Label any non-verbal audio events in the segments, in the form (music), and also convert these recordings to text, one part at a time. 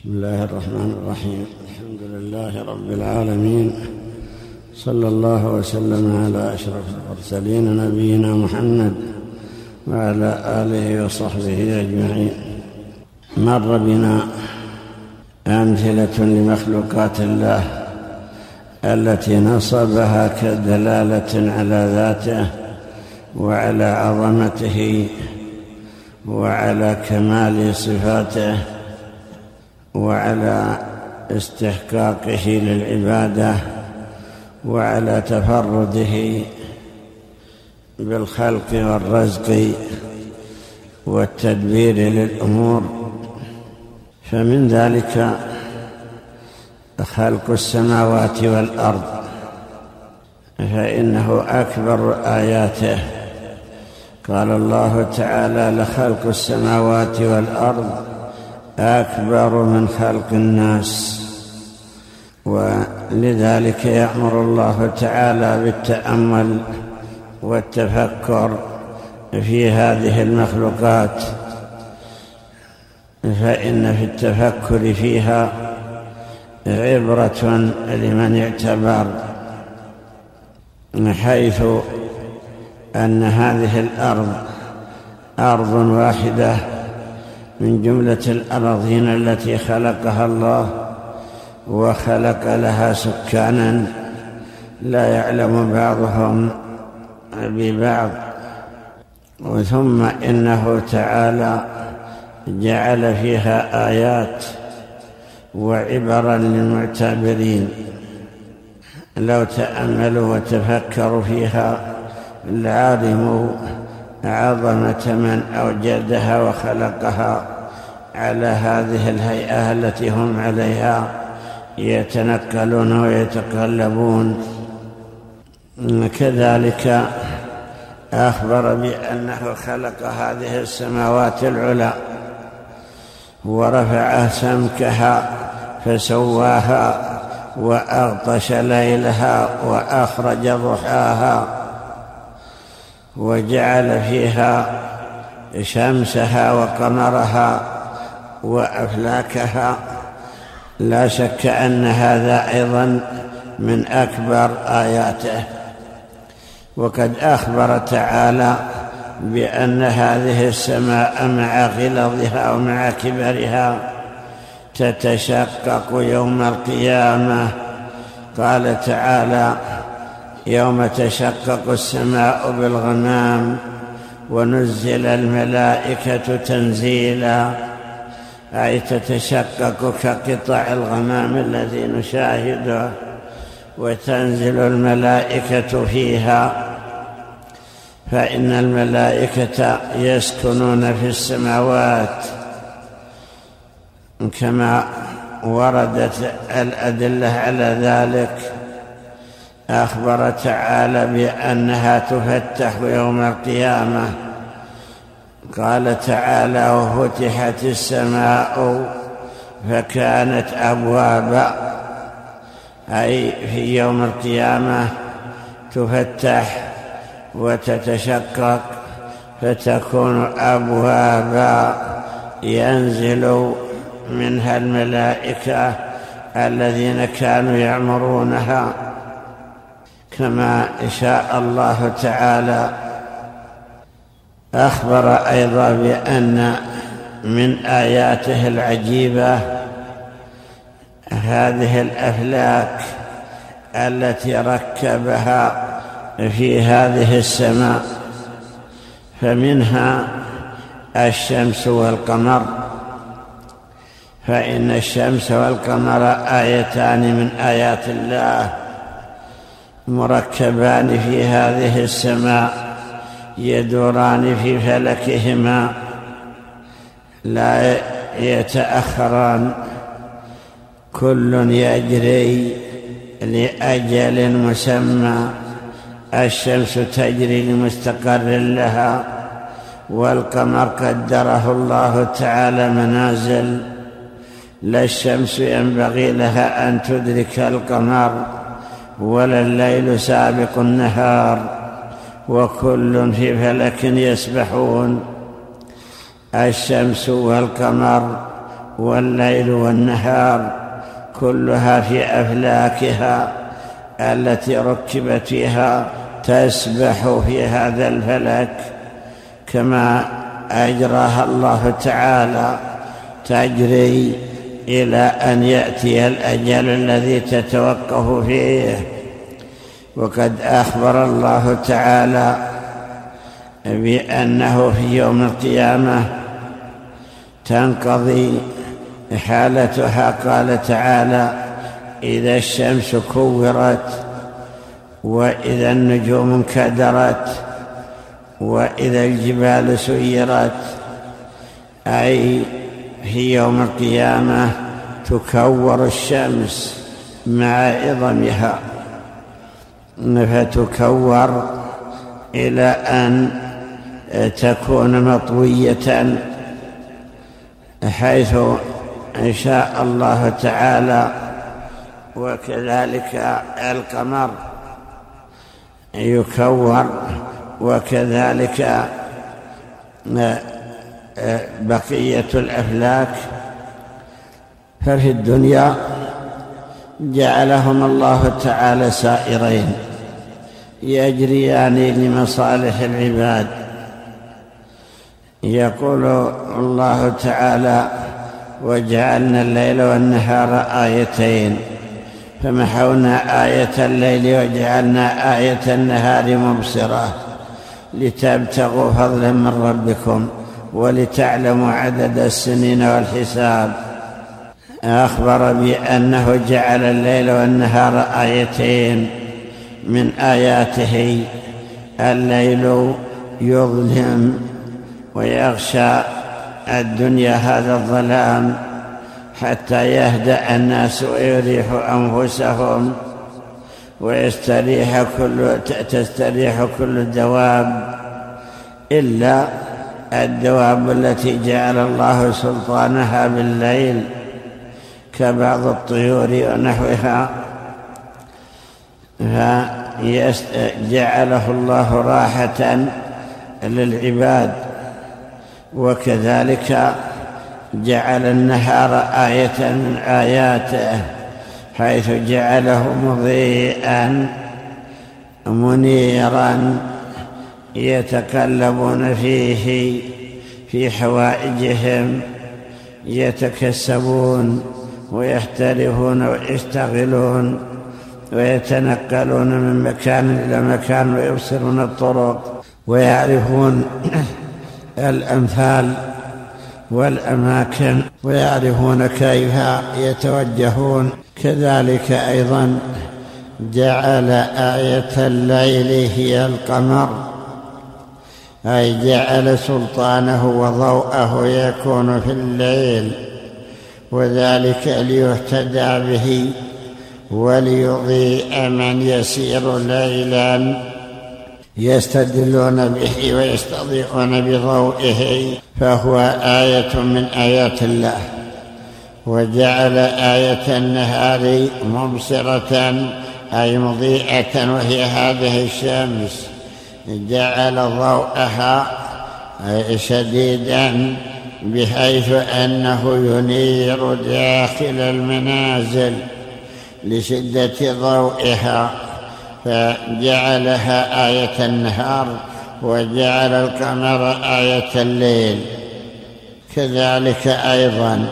بسم الله الرحمن الرحيم. الحمد لله رب العالمين. صلى الله وسلم على أشرف المرسلين نبينا محمد وعلى آله وصحبه أجمعين. مر بنا أمثلة لمخلوقات الله التي نصبها كدلالة على ذاته وعلى عظمته وعلى كمال صفاته وعلى استحقاقه للعبادة وعلى تفرده بالخلق والرزق والتدبير للأمور. فمن ذلك خلق السماوات والأرض فإنه أكبر آياته. قال الله تعالى لخلق السماوات والأرض أكبر من خلق الناس. ولذلك يأمر الله تعالى بالتأمل والتفكر في هذه المخلوقات. فإن في التفكر فيها عبرة لمن اعتبر حيث أن هذه الأرض أرض واحدة من جملة الأراضين التي خلقها الله وخلق لها سكانا لا يعلم بعضهم ببعض. ثم إنه تعالى جعل فيها آيات وعبرا للمعتبرين. لو تأملوا وتفكروا فيها لعلموا عظمة من أوجدها وخلقها على هذه الهيئة التي هم عليها يتنقلون ويتقلبون. كذلك أخبر بأنه خلق هذه السماوات العلى ورفع سمكها فسواها وأغطش ليلها وأخرج ضحاها وجعل فيها شمسها وقمرها وأفلاكها. لا شك أن هذا أيضا من أكبر آياته. وقد أخبر تعالى بأن هذه السماء مع غلظها ومع كبرها تتشقق يوم القيامة. قال تعالى يوم تشقق السماء بالغمام ونزل الملائكة تنزيلا. أي تتشقق كقطع الغمام الذي نشاهده وتنزل الملائكة فيها. فإن الملائكة يسكنون في السماوات كما وردت الأدلة على ذلك. أخبر تعالى بأنها تفتح يوم القيامة. قال تعالى وفتحت السماء فكانت أبوابا. أي في يوم القيامة تفتح وتتشقق فتكون أبوابا. ينزل منها الملائكة الذين كانوا يعمرونها. كما شاء الله تعالى. أخبر أيضا بأن من آياته العجيبة هذه الأفلاك التي ركبها في هذه السماء فمنها الشمس والقمر. فإن الشمس والقمر آيتان من آيات الله. مركبان في هذه السماء يدوران في فلكهما لا يتأخران. كل يجري لأجل مسمى الشمس تجري لمستقر لها والقمر قدره الله تعالى منازل. لا الشمس ينبغي لها أن تدرك القمر. ولا الليل سابق النهار وكل في فلك يسبحون. الشمس والقمر والليل والنهار كلها في أفلاكها التي ركبت فيها تسبح في هذا الفلك. كما أجراها الله تعالى تجري إلى أن يأتي الأجل الذي تتوقف فيه. وقد أخبر الله تعالى بأنه في يوم القيامة تنقضي حالتها. قال تعالى إذا الشمس كورت وإذا النجوم انكدرت وإذا الجبال سيرت أي في يوم القيامة تكور الشمس مع عظمها فتكور إلى أن تكون مطوية. حيث شاء الله تعالى وكذلك القمر يكور وكذلك بقية الأفلاك ففي الدنيا جعلهم الله تعالى سائرين يجريان لمصالح العباد. يقول الله تعالى وجعلنا الليل والنهار آيتين فمحونا آية الليل وجعلنا آية النهار مبصرة لتبتغوا فضلا من ربكم. ولتعلموا عدد السنين والحساب. أخبر بأنه جعل الليل والنهار آيتين من آياته. الليل يظلم ويغشى الدنيا هذا الظلام حتى يهدأ الناس ويريحوا أنفسهم ويستريح كل تستريح كل الدواب إلا الدواب التي جعل الله سلطانها بالليل كبعض الطيور ونحوها فجعله الله راحة للعباد. وكذلك جعل النهار آية من آياته حيث جعله مضيئا منيرا يتقلبون فيه في حوائجهم يتكسبون ويحترفون ويشتغلون ويتنقلون من مكان إلى مكان ويبصرون الطرق ويعرفون (coughs) الأمثال والأماكن ويعرفون كيف يتوجهون. كذلك أيضا جعل آية الليل هي القمر. أي جعل سلطانه وضوءه يكون في الليل وذلك ليهتدى به وليضيء من يسير ليلا. يستدلون به ويستضيئون بضوئه فهو آية من آيات الله. وجعل آية النهار مبصرة أي مضيئة وهي هذه الشمس. جعل ضوءها شديدا بحيث أنه ينير داخل المنازل لشدة ضوئها. فجعلها آية النهار وجعل القمر آية الليل. كذلك أيضا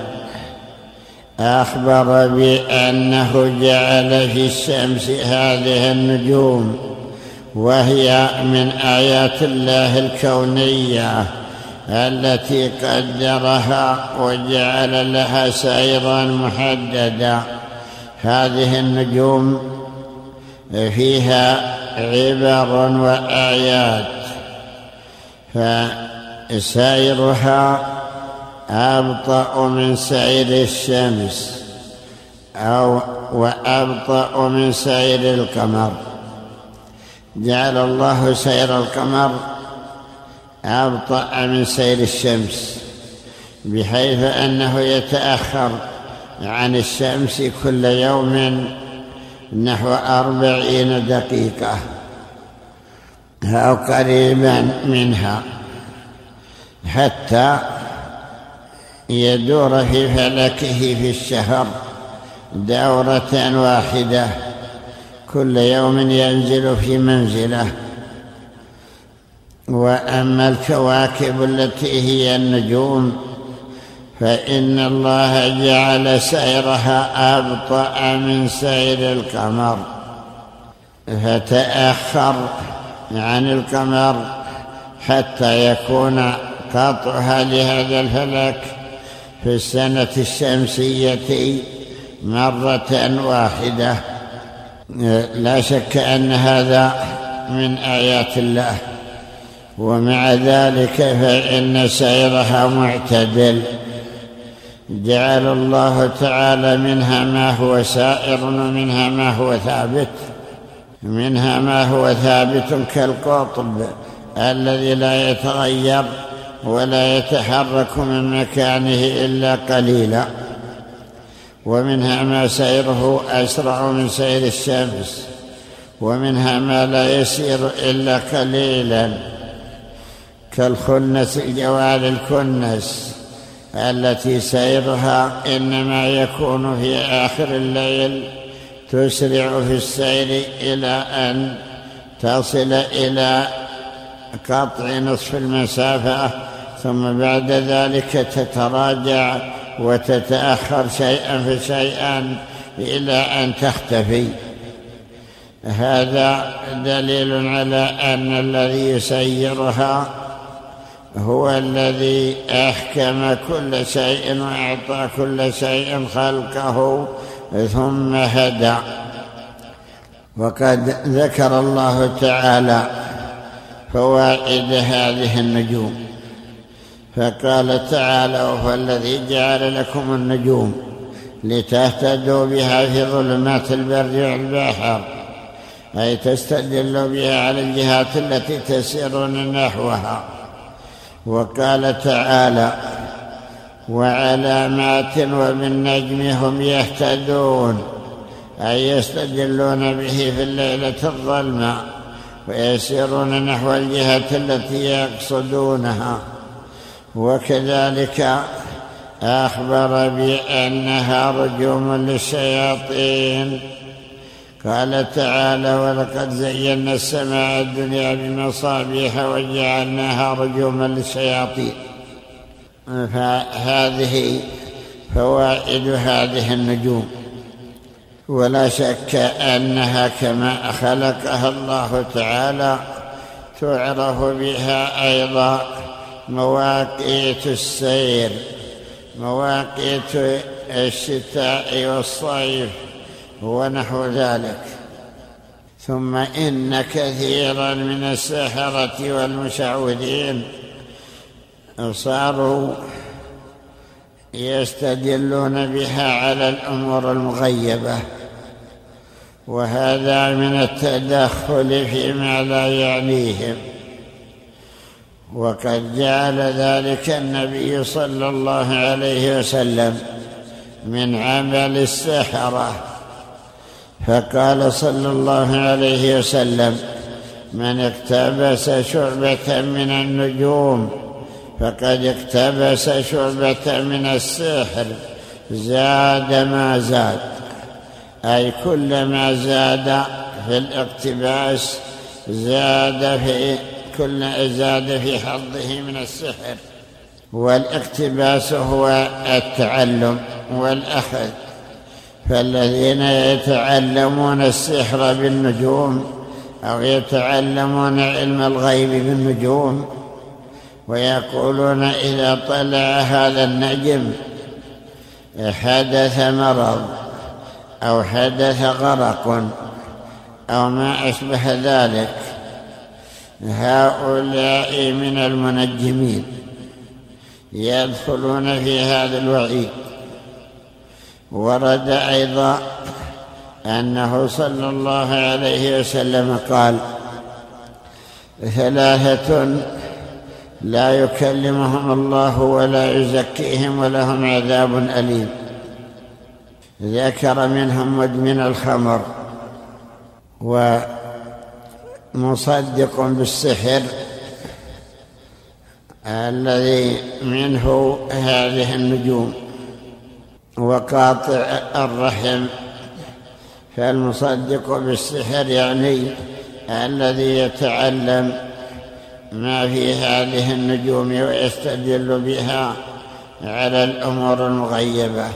أخبر بأنه جعل في الشمس هذه النجوم. وهي من آيات الله الكونية التي قدرها وجعل لها سيرا محددا. هذه النجوم فيها عبر وآيات فسيرها أبطأ من سير الشمس أو وأبطأ من سير القمر. جعل الله سير القمر أبطأ من سير الشمس بحيث أنه يتأخر عن الشمس كل يوم نحو أربعين دقيقة أو قريبا منها حتى يدور في فلكه في الشهر دورة واحدة. كل يوم ينزل في منزله. وأما الكواكب التي هي النجوم فإن الله جعل سيرها أبطأ من سير القمر. فتأخر عن القمر حتى يكون قطعها لهذا الفلك في السنة الشمسية مرة واحدة. لا شك أن هذا من آيات الله. ومع ذلك فإن سيرها معتدل. جعل الله تعالى منها ما هو سائر ومنها ما هو ثابت. منها ما هو ثابت كالقطب الذي لا يتغير ولا يتحرك من مكانه إلا قليلا. ومنها ما سيره أسرع من سير الشمس ومنها ما لا يسير إلا قليلا كالخنس الجوال الكنس التي سيرها إنما يكون في آخر الليل تسرع في السير إلى أن تصل إلى قطع نصف المسافة ثم بعد ذلك تتراجع وتتأخر شيئا فشيئا إلى أن تختفي. هذا دليل على أن الذي يسيرها هو الذي أحكم كل شيء وأعطى كل شيء خلقه ثم هدى. وقد ذكر الله تعالى فوائد هذه النجوم. فقال تعالى وهو الذي جعل لكم النجوم لتهتدوا بها في ظلمات البر والبحر أي تستدلوا بها على الجهات التي تسيرون نحوها. وقال تعالى وعلامات وبالنجم هم يهتدون أي يستدلون به في الليلة الظلمة ويسيرون نحو الجهة التي يقصدونها. وكذلك أخبر بأنها رجوم للشياطين. قال تعالى ولقد زينا السماء الدنيا بمصابيح وجعلناها رجوما للشياطين. فهذه فوائد هذه النجوم. ولا شك أنها كما خلقها الله تعالى تعرف بها أيضا مواقيت السير مواقيت الشتاء والصيف ونحو ذلك. ثم إن كثيرا من السحرة والمشعوذين صاروا يستدلون بها على الأمور المغيبة وهذا من التدخل فيما لا يعنيهم. وقد جعل ذلك النبي صلى الله عليه وسلم من عمل السحرة. فقال صلى الله عليه وسلم من اقتبس شعبة من النجوم فقد اقتبس شعبة من السحر زاد ما زاد. أي كلما زاد في الاقتباس زاد في كل زاد في حظه من السحر والإقتباس هو التعلم والأخذ. فالذين يتعلمون السحر بالنجوم أو يتعلمون علم الغيب بالنجوم ويقولون إذا طلع هذا النجم حدث مرض أو حدث غرق أو ما أشبه ذلك. هؤلاء من المنجمين يدخلون في هذا الوعيد. ورد أيضا أنه صلى الله عليه وسلم قال ثلاثة لا يكلمهم الله ولا يزكيهم ولهم عذاب أليم. ذكر منهم مدمن الخمر ومصدق بالسحر الذي منه هذه النجوم وقاطع الرحم. فالمصدق بالسحر يعني الذي يتعلم ما في هذه النجوم ويستدل بها على الأمور المغيبة.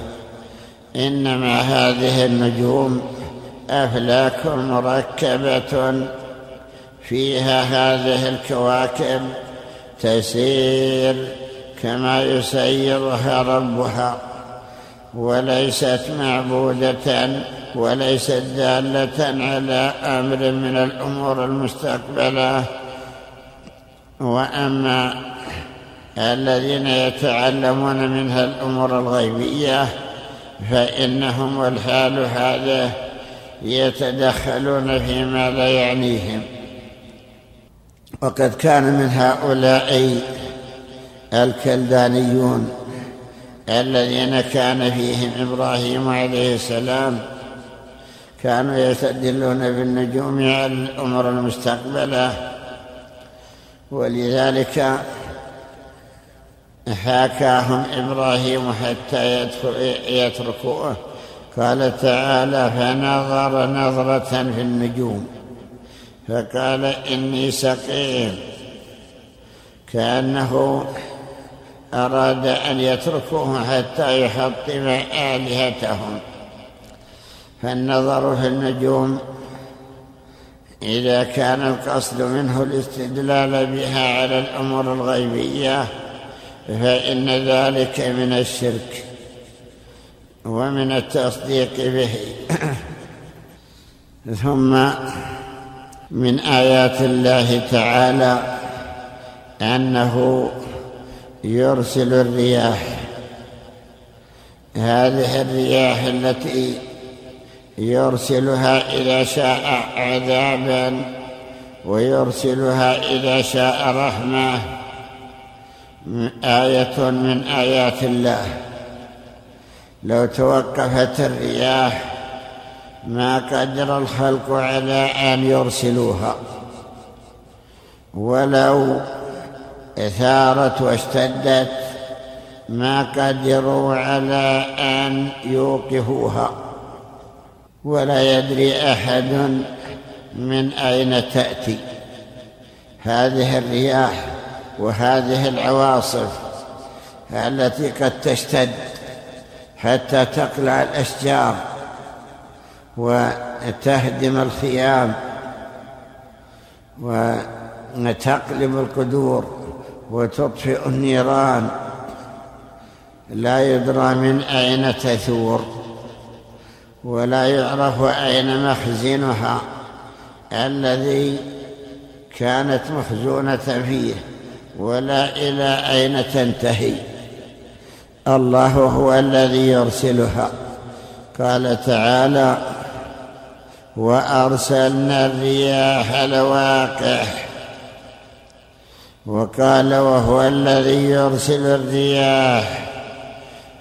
إنما هذه النجوم أفلاك مركبة فيها هذه الكواكب تسير كما يسيرها ربها وليست معبودة وليست دالة على أمر من الأمور المستقبلة. وأما الذين يتعلمون منها الأمور الغيبية فإنهم والحال هذا يتدخلون فيما لا يعنيهم. وقد كان من هؤلاء الكلدانيون الذين كان فيهم إبراهيم عليه السلام كانوا يستدلون بالنجوم على الأمور المستقبله ولذلك حاكاهم إبراهيم حتى يتركوه. قال تعالى فنظر نظرة في النجوم. فقال إني سقيم. كأنه أراد أن يتركوه حتى يحطم آلهتهم. فالنظر في النجوم إذا كان القصد منه الاستدلال بها على الأمور الغيبية فإن ذلك من الشرك ومن التصديق به. (coughs) ثم من آيات الله تعالى أنه يرسل الرياح. هذه الرياح التي يرسلها إذا شاء عذابا ويرسلها إذا شاء رحمة. آية من آيات الله. لو توقفت الرياح ما قدر الخلق على أن يرسلوها. ولو ثارت واشتدت ما قدروا على أن يوقفوها. ولا يدري أحد من أين تأتي. هذه الرياح وهذه العواصف التي قد تشتد حتى تقلع الأشجار. وتهدم الخيام وتقلب القدور وتطفئ النيران لا يدرى من أين تثور ولا يعرف أين مخزنها الذي كانت مخزونة فيه ولا إلى أين تنتهي. الله هو الذي يرسلها. قال تعالى وأرسلنا الرياح لواقح وقال وهو الذي يرسل الرياح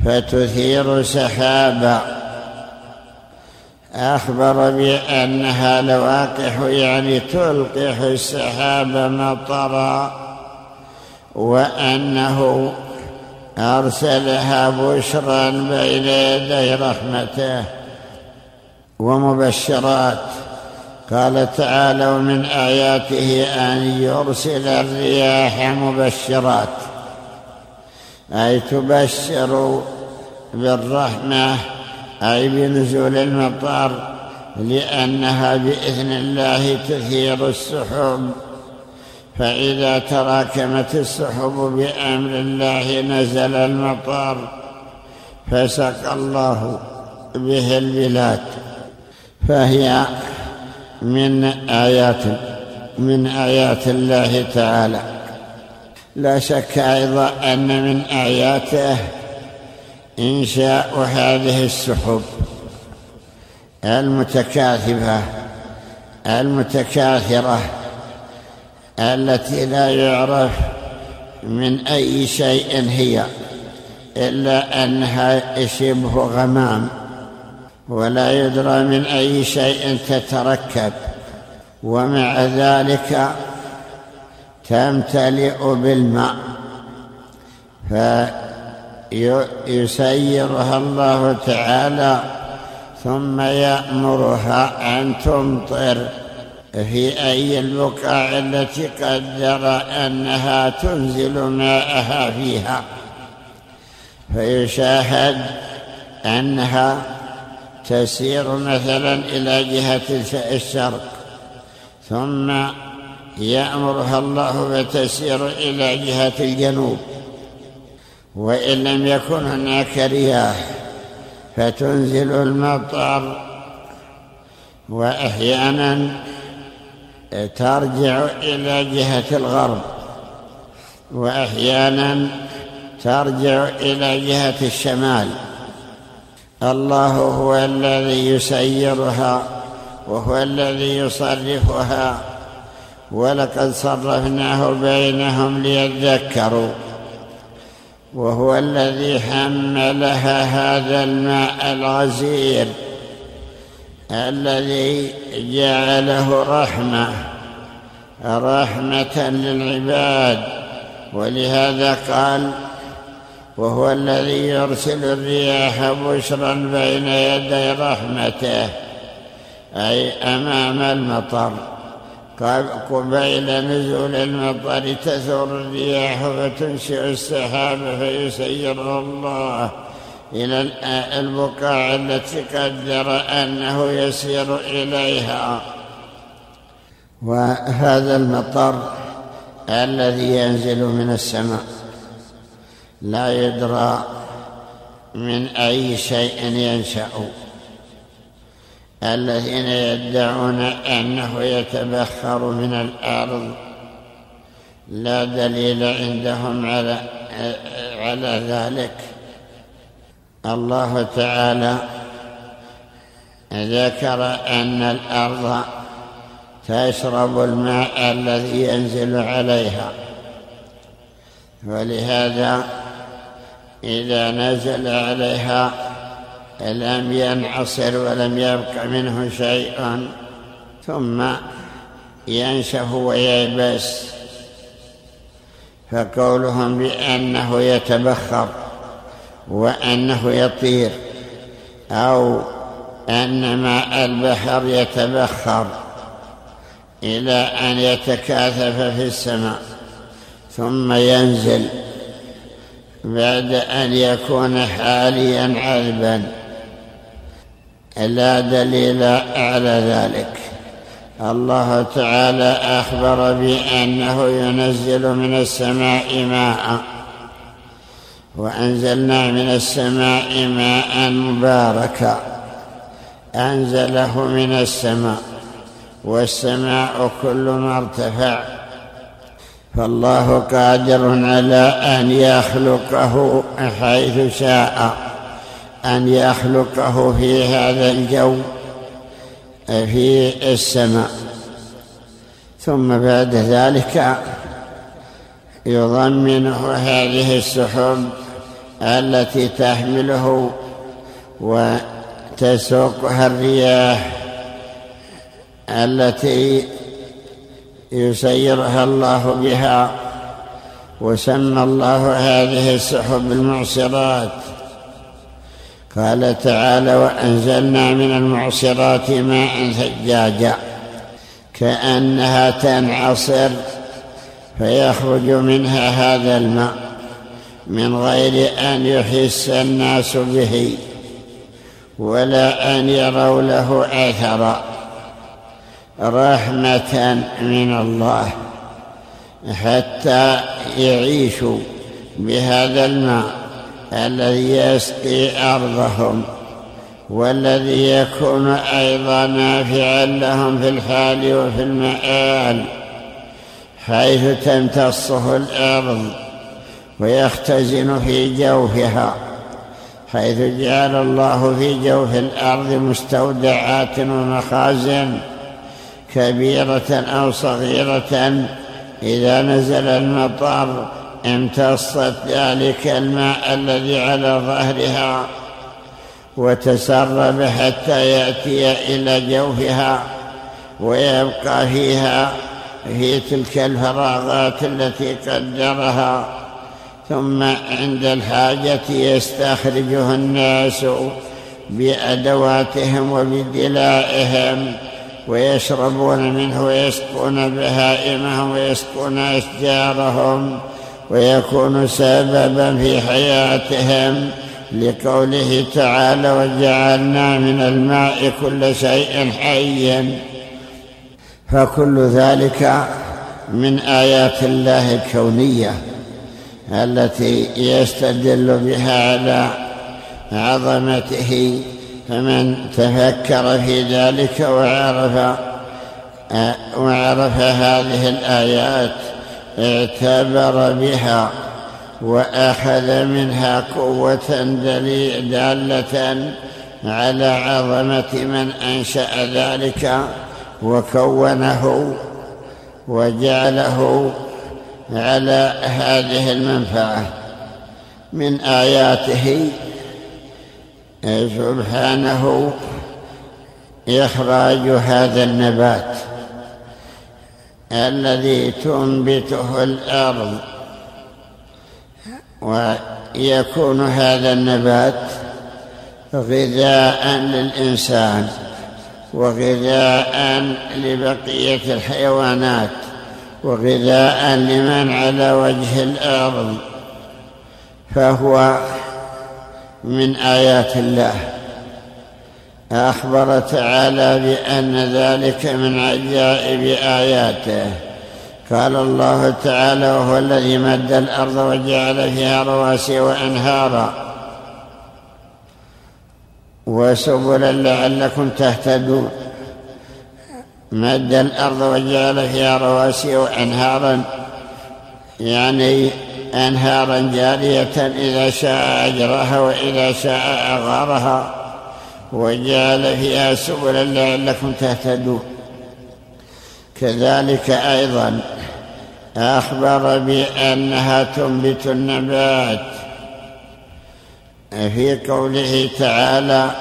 فتثير سحابا أخبر بأنها لواقح يعني تلقح السحاب مطرا وأنه أرسلها بشرا بين يدي رحمته. ومبشرات. قال تعالى ومن آياته أن يرسل الرياح مبشرات. أي تبشر بالرحمة أي بنزول المطر لأنها بإذن الله تثير السحب. فإذا تراكمت السحب بأمر الله نزل المطر فسقى الله به البلاد. فهي من آيات من آيات الله تعالى. لا شك أيضا أن من آياته إنشاء هذه السحب المتكاثفة المتكاثرة التي لا يعرف من أي شيء هي إلا أنها شبه غمام. ولا يدرى من أي شيء تتركب. ومع ذلك تمتلئ بالماء. فيسيرها الله تعالى ثم يأمرها أن تمطر. في أي البقاع التي قدر أنها تنزل ماءها فيها. فيشاهد أنها تسير مثلا إلى جهة الشرق ثم يأمرها الله فتسير إلى جهة الجنوب. وإن لم يكن هناك رياح فتنزل المطر وأحيانا ترجع إلى جهة الغرب وأحيانا ترجع إلى جهة الشمال. الله هو الذي يسيرها وهو الذي يصرفها. ولقد صرفناه بينهم ليذكروا. وهو الذي حملها هذا الماء الغزير الذي جعله رحمة رحمة للعباد. ولهذا قال وهو الذي يرسل الرياح بشرا بين يدي رحمته أي أمام المطر. قبيل نزول المطر تثور الرياح فتنشئ السحاب فيسيره الله إلى البقاع التي قدر أنه يسير إليها. وهذا المطر الذي ينزل من السماء. لا يدرى من أي شيء ينشأ. الذين يدعون أنه يتبخر من الأرض لا دليل عندهم على على ذلك. الله تعالى ذكر أن الأرض تشرب الماء الذي ينزل عليها. ولهذا إذا نزل عليها لم ينعصر ولم يبق منه شيء ثم ينشف وييبس فقولهم بأنه يتبخر وأنه يطير أو أن ماء البحر يتبخر إلى أن يتكاثف في السماء ثم ينزل. بعد أن يكون حاليا عذبا. لا دليل على ذلك. الله تعالى أخبر بأنه ينزل من السماء ماء وأنزلنا من السماء ماء مباركا. أنزله من السماء والسماء كل ما ارتفع. فالله قادر على أن يخلقه حيث شاء أن يخلقه في هذا الجو في السماء. ثم بعد ذلك يضمنه هذه السحب التي تحمله وتسوقها الرياح التي يسيرها الله بها وسمى الله هذه السحب المعصرات قال تعالى وأنزلنا من المعصرات ماء ثجاجا كأنها تنعصر فيخرج منها هذا الماء من غير أن يحس الناس به ولا أن يروا له أثرا. رحمة من الله حتى يعيشوا بهذا الماء الذي يسقي أرضهم والذي يكون أيضا نافعا لهم في الحال وفي المآل حيث تمتصه الأرض ويختزن في جوفها حيث جعل الله في جوف الأرض مستودعات ومخازن. كبيرة أو صغيرة إذا نزل المطر امتصت ذلك الماء الذي على ظهرها وتسرب حتى يأتي إلى جوفها ويبقى فيها في تلك الفراغات التي قدرها. ثم عند الحاجة يستخرجه الناس بأدواتهم وبدلائهم. ويشربون منه ويسقون بهائمهم ويسقون أشجارهم ويكون سببا في حياتهم لقوله تعالى وجعلنا من الماء كل شيء حي. فكل ذلك من آيات الله الكونية التي يستدل بها على عظمته فمن تفكر في ذلك وعرف وعرف هذه الآيات اعتبر بها وأخذ منها قوة دالة على عظمة من أنشأ ذلك وكونه وجعله على هذه المنفعة. من آياته سبحانه إخراج هذا النبات الذي تنبته الأرض ويكون هذا النبات غذاء للإنسان وغذاء لبقية الحيوانات وغذاء لمن على وجه الأرض فهو من آيات الله. أخبر تعالى بأن ذلك من عجائب آياته. قال الله تعالى وهو الذي مد الأرض وجعل فيها رواسي وأنهارا. وسبلا لعلكم تهتدون. مد الأرض وجعل فيها رواسي وأنهارا. يعني أنهارا جارية إذا شاء أجرها وإذا شاء أغارها وجعل فيها سبلا لعلكم تهتدون. كذلك أيضا أخبر بأنها تنبت النبات. في قوله تعالى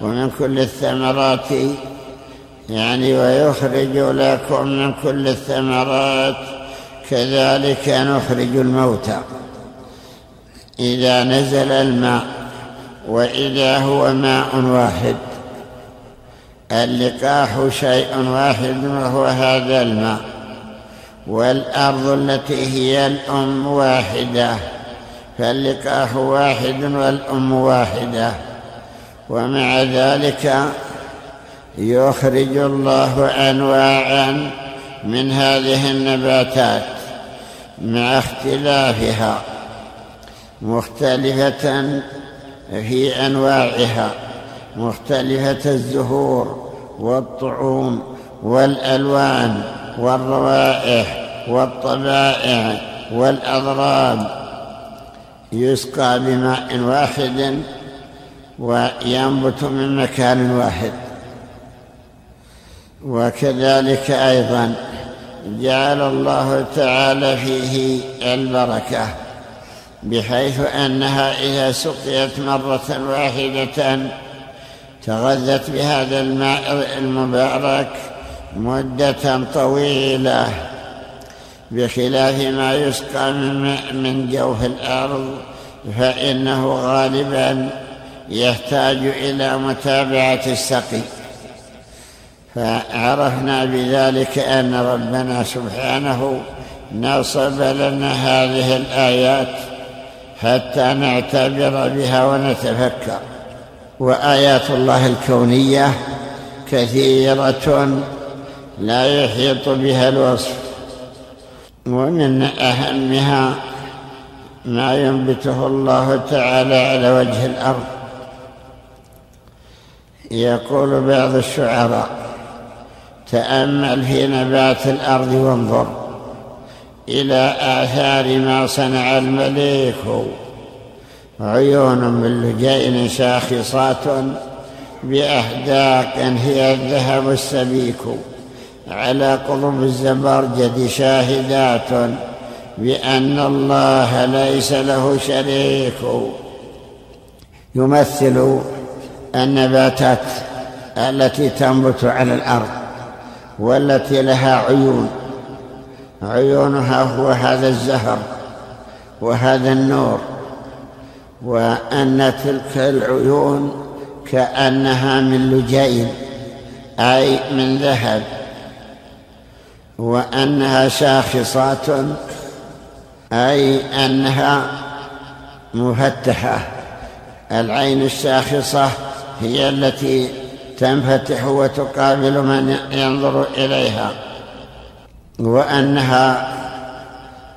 ومن كل الثمرات يعني ويخرج لكم من كل الثمرات كذلك نخرج الموتى إذا نزل الماء وإذا هو ماء واحد. اللقاح شيء واحد وهو هذا الماء. والأرض التي هي الأم واحدة. فاللقاح واحد والأم واحدة. ومع ذلك يخرج الله أنواعا من هذه النباتات. مع اختلافها مختلفة في أنواعها مختلفة الزهور والطعوم والألوان والروائح والطبائع والأضراب يسقى بماء واحد وينبت من مكان واحد. وكذلك أيضا جعل الله تعالى فيه البركة بحيث أنها إذا سقيت مرة واحدة تغذت بهذا الماء المبارك مدة طويلة بخلاف ما يسقى من جوف الأرض فإنه غالبا يحتاج إلى متابعة السقي. فعرفنا بذلك أن ربنا سبحانه نصب لنا هذه الآيات حتى نعتبر بها ونتفكر. وآيات الله الكونية كثيرة لا يحيط بها الوصف ومن أهمها ما ينبته الله تعالى على وجه الأرض. يقول بعض الشعراء تأمل في نبات الأرض وانظر إلى آثار ما صنع المليك. عيون من لجين شاخصات بأحداق هي الذهب السبيك. على قلوب الزبرجد شاهدات بأن الله ليس له شريك. يمثل النباتات التي تنبت على الأرض. والتي لها عيون. عيونها هو هذا الزهر وهذا النور وأن تلك العيون كأنها من لجين أي من ذهب وأنها شاخصات أي أنها مفتحة. العين الشاخصة هي التي تنفتح وتقابل من ينظر إليها وأنها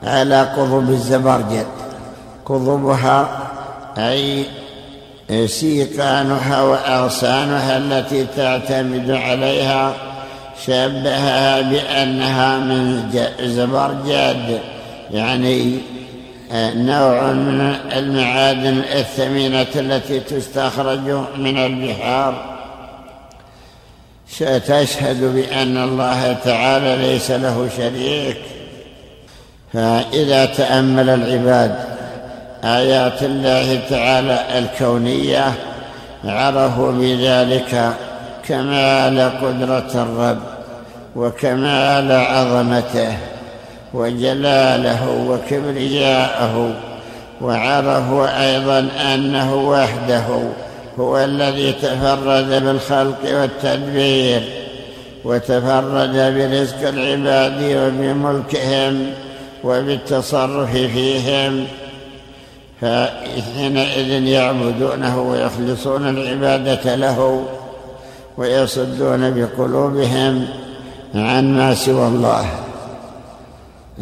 على قضب الزبرجد. قضبها أي سيقانها وأغصانها التي تعتمد عليها شبهها بأنها من زبرجد. يعني آه، نوع من المعادن الثمينة التي تستخرج من البحار. تشهد بأن الله تعالى ليس له شريك. فإذا تأمل العباد آيات الله تعالى الكونية عرفوا بذلك كمال قدرة الرب وكمال عظمته وجلاله وكبرياءه وعرفوا أيضا أنه وحده هو الذي تفرد بالخلق والتدبير وتفرد برزق العباد وبملكهم وبالتصرف فيهم. فحينئذ يعبدونه ويخلصون العبادة له ويصدون بقلوبهم عن ما سوى الله.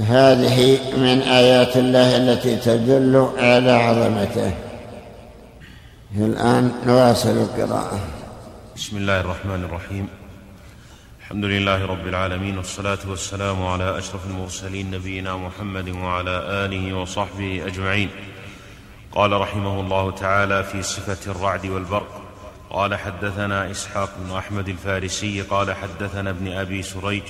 هذه من آيات الله التي تدل على عظمته. الآن نواصل القراءة. بسم الله الرحمن الرحيم. الحمد لله رب العالمين والصلاة والسلام على أشرف المرسلين نبينا محمد وعلى آله وصحبه أجمعين. قال رحمه الله تعالى في صفة الرعد والبرق قال حدثنا إسحاق بن أحمد الفارسي قال حدثنا ابن أبي سريج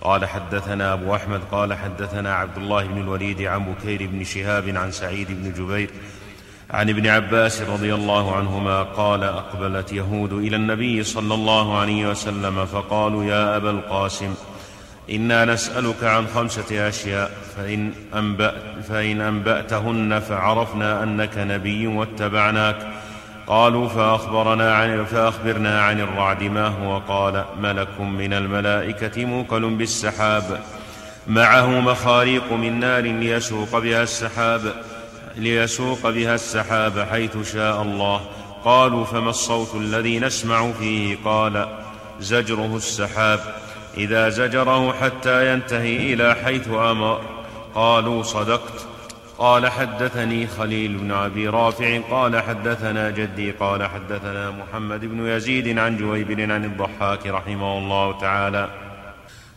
قال حدثنا أبو أحمد قال حدثنا عبد الله بن الوليد عن بكير بن شهاب عن سعيد بن جبير عن ابن عباس رضي الله عنهما قال أقبلت يهود إلى النبي صلى الله عليه وسلم فقالوا يا أبا القاسم إنا نسألك عن خمسة أشياء فإن, أنبأ فإن أنبأتهن فعرفنا أنك نبي واتبعناك. قالوا فأخبرنا عن فأخبرنا عن الرعد ما هو؟ قال ملك من الملائكة موكل بالسحاب معه مخاريق من نار ليسوق بها السحاب. ليسوق بها السحاب حيث شاء الله. قالوا فما الصوت الذي نسمع فيه؟ قال زجره السحاب. إذا زجره حتى ينتهي إلى حيث أمر. قالوا صدقت. قال حدثني خليل بن أبي رافع. قال حدثنا جدي. قال حدثنا محمد بن يزيد عن جويبر عن الضحاك رحمه الله تعالى.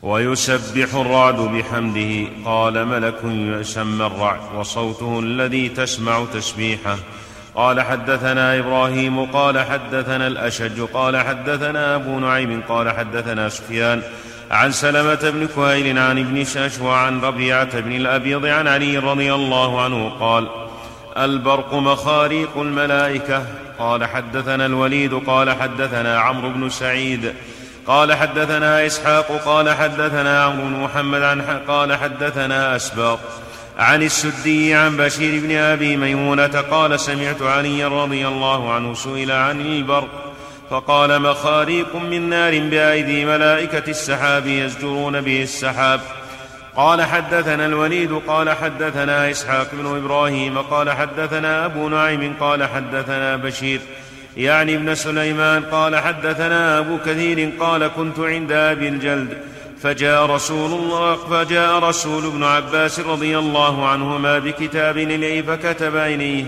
ويسبح الرعد بحمده. قال ملك يسمى الرعد وصوته الذي تسمع تسبيحه. قال حدثنا إبراهيم قال حدثنا الأشج قال حدثنا أبو نعيم قال حدثنا سفيان. عن سلمة بن كهيل عن ابن شاشوى عن ربيعة بن الأبيض عن علي رضي الله عنه قال البرق مخاريق الملائكة. قال حدثنا الوليد قال حدثنا عمرو بن سعيد. قال حدثنا إسحاق قال حدثنا عمرو بن محمد عن قال حدثنا أسباط عن السدي عن بشير بن أبي ميمونة قال سمعت علي رضي الله عنه سئل عن البرق فقال مخاريق من نار بأيدي ملائكة السحاب يزجرون به السحاب. قال حدثنا الوليد قال حدثنا إسحاق بن إبراهيم قال حدثنا أبو نعيم قال حدثنا بشير. يعني ابن سليمان قال حدثنا أبو كثير قال كنت عند أبي الجلد فجاء رسول الله فجاء رسول ابن عباس رضي الله عنهما بكتاب إليه فكتب إليه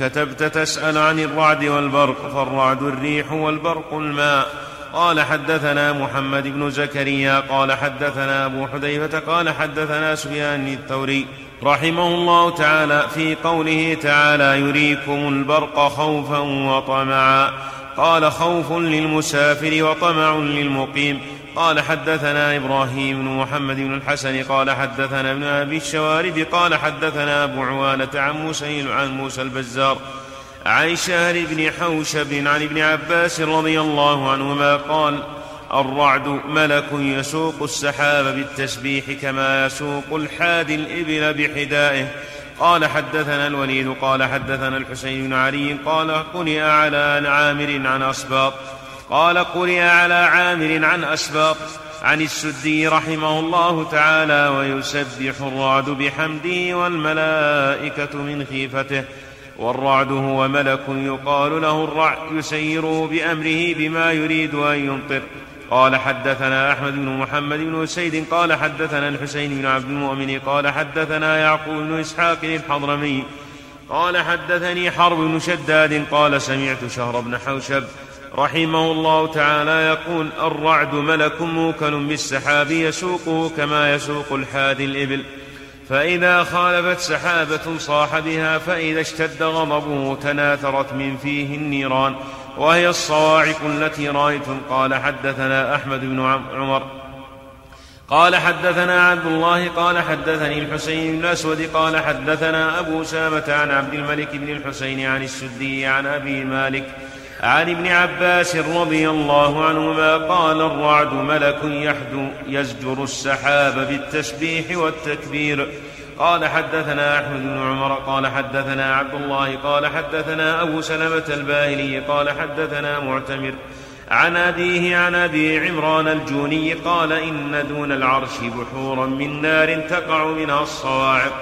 كتبت تسأل عن الرعد والبرق فالرعد الريح والبرق الماء. قال حدثنا محمد بن زكريا قال حدثنا أبو حذيفة قال حدثنا سفيان الثوري. رحمه الله تعالى في قوله تعالى يريكم البرق خوفا وطمعا. قال خوف للمسافر وطمع للمقيم. قال حدثنا إبراهيم بن محمد بن الحسن قال حدثنا ابن أبي الشوارب قال حدثنا أبو عوانة عن موسى عن موسى البزار. عن شهر بن حوشب عن ابن عباس رضي الله عنهما قال الرعد ملك يسوق السحاب بالتسبيح كما يسوق الحادي الإبل بحدائه. قال حدثنا الوليد قال حدثنا الحسين بن علي قال قرئ على عامر عن أسباط. قال قرئ على عامر عن أسباط. عن السدي رحمه الله تعالى ويسبح الرعد بحمده والملائكة من خيفته. والرعد هو ملك يقال له الرعد يسيره بأمره بما يريد أن يمطر. قال حدثنا أحمد بن محمد بن سيد قال حدثنا الحسين بن عبد المؤمن قال حدثنا يعقوب بن إسحاق الحضرمي قال حدثني حرب بن شداد قال سمعت شهر بن حوشب رحمه الله تعالى يقول الرعد ملك موكل بالسحاب يسوقه كما يسوق الحادي الإبل. فإذا خالفت سحابة صاح بها فإذا اشتد غضبه تناثرت من فيه النيران. وهي الصواعق التي رأيتم. قال حدثنا أحمد بن عمر. قال حدثنا عبد الله قال حدثني الحسين بن الأسود قال حدثنا أبو سامة عن عبد الملك بن الحسين عن السدي عن أبي مالك عن ابن عباس رضي الله عنهما قال الرعد ملك يحدو يزجر السحاب بالتسبيح والتكبير. قال حدثنا أحمد بن عمر قال حدثنا عبد الله قال حدثنا أبو سلمة الباهلي قال حدثنا معتمر. عن أبيه عن أبي عمران الجوني قال إن دون العرش بحورا من نار تقع منها الصواعق.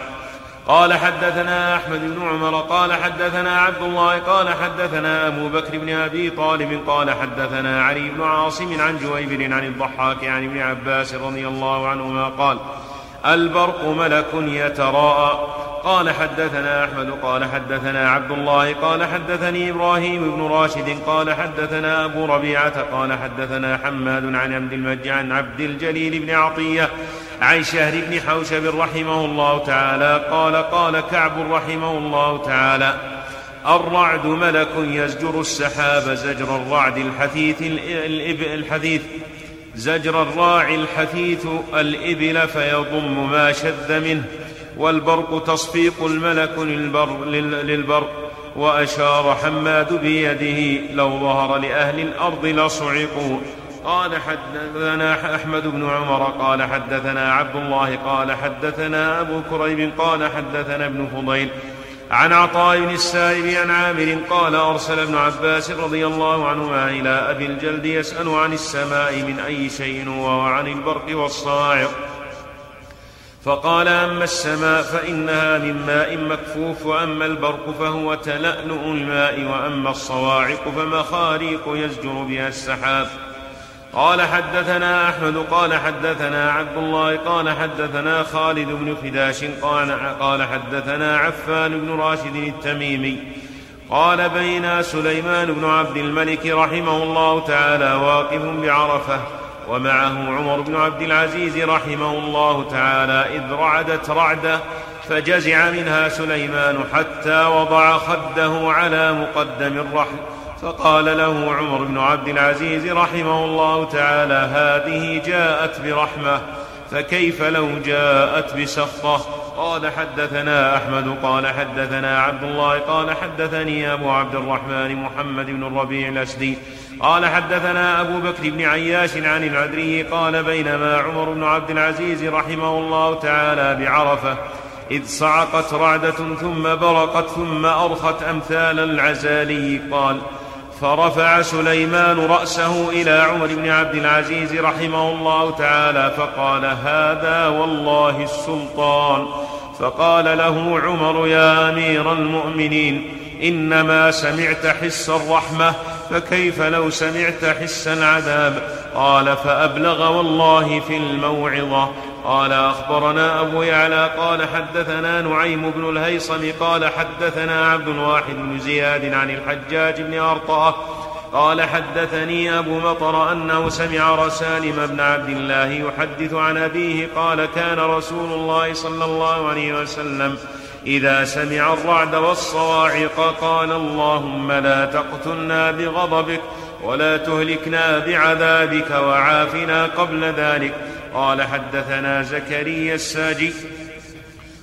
قال حدثنا أحمد بن عمر قال حدثنا عبد الله قال حدثنا أبو بكر بن أبي طالب قال حدثنا علي بن عاصم عن جويبر عن الضحاك عن ابن عباس رضي الله عنهما قال البرق ملك يتراءى. قال حدثنا أحمد قال حدثنا عبد الله قال حدثني إبراهيم بن راشد قال حدثنا أبو ربيعة قال حدثنا حماد عن عبد المجد عن عبد الجليل بن عطية عن شهر بن حوشب رحمه الله تعالى. قال قال كعب رحمه الله تعالى الرعد ملك يزجر السحاب زجر الرعد الحثيث الحثيث. زجر الراعي الحثيث الإبل فيضم ما شد منه والبرق تصفيق الملك للبر للبرق وأشار حماد بيده لو ظهر لأهل الأرض لصعقوا. قال حدثنا أحمد بن عمر قال حدثنا عبد الله قال حدثنا أبو كريب قال حدثنا ابن فضيل عن عطاء بن السائب عن عامر قال أرسل ابن عباس رضي الله عنهما إلى أبي الجلد يسأل عن السماء من أي شيء هو وعن البرق والصاعق. فقال أما السماء فإنها من ماء مكفوف وأما البرق فهو تلألؤ الماء وأما الصواعق فمخاريق يزجر بها السحاب. قال حدثنا أحمد قال حدثنا عبد الله قال حدثنا خالد بن خداش قال, حدثنا عفان بن راشد التميمي قال بين سليمان بن عبد الملك رحمه الله تعالى واقف بعرفة ومعه عمر بن عبد العزيز رحمه الله تعالى إذ رعدت رعدة فجزع منها سليمان حتى وضع خده على مقدم الرحل فقال له عمر بن عبد العزيز رحمه الله تعالى هذه جاءت برحمة فكيف لو جاءت بسخطة؟ قال حدثنا أحمد قال حدثنا عبد الله قال حدثني أبو عبد الرحمن محمد بن الربيع الأسدي قال حدثنا أبو بكر بن عياش عن العدري قال بينما عمر بن عبد العزيز رحمه الله تعالى بعرفة إذ صعقت رعدة ثم برقت ثم أرخت أمثال العزالي قال فرفع سليمان رأسه إلى عمر بن عبد العزيز رحمه الله تعالى فقال هذا والله السلطان. فقال له عمر يا أمير المؤمنين إنما سمعت حس الرحمة فكيف لو سمعت حس العذاب؟ قال فأبلغ والله في الموعظة. قال أخبرنا أبو يعلى قال حدثنا نعيم بن الهيصم قال حدثنا عبد الواحد بن زياد عن الحجاج بن أرطأة قال حدثني أبو مطر أنه سمع رسالم بن عبد الله يحدث عن أبيه قال كان رسول الله صلى الله عليه وسلم إذا سمع الرعد والصواعق قال اللهم لا تقتلنا بغضبك ولا تهلكنا بعذابك وعافنا قبل ذلك. قال حدثنا زكريا الساجي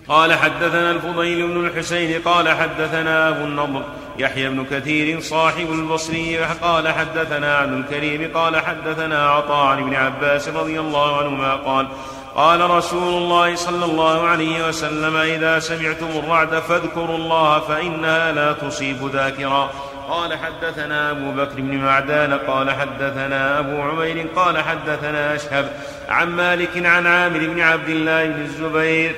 قال حدثنا الفضيل بن الحسين قال حدثنا أبو النضر يحيى بن كثير صاحب البصري قال حدثنا عبد الكريم قال حدثنا عطاء عن ابن عباس رضي الله عنهما قال قال رسول الله صلى الله عليه وسلم إذا سمعتم الرعد فاذكروا الله فإنها لا تصيب ذاكرا. قال حدثنا أبو بكر بن معدان قال حدثنا أبو عمير قال حدثنا أشهب عن مالك عن عامر بن عبد الله بن الزبير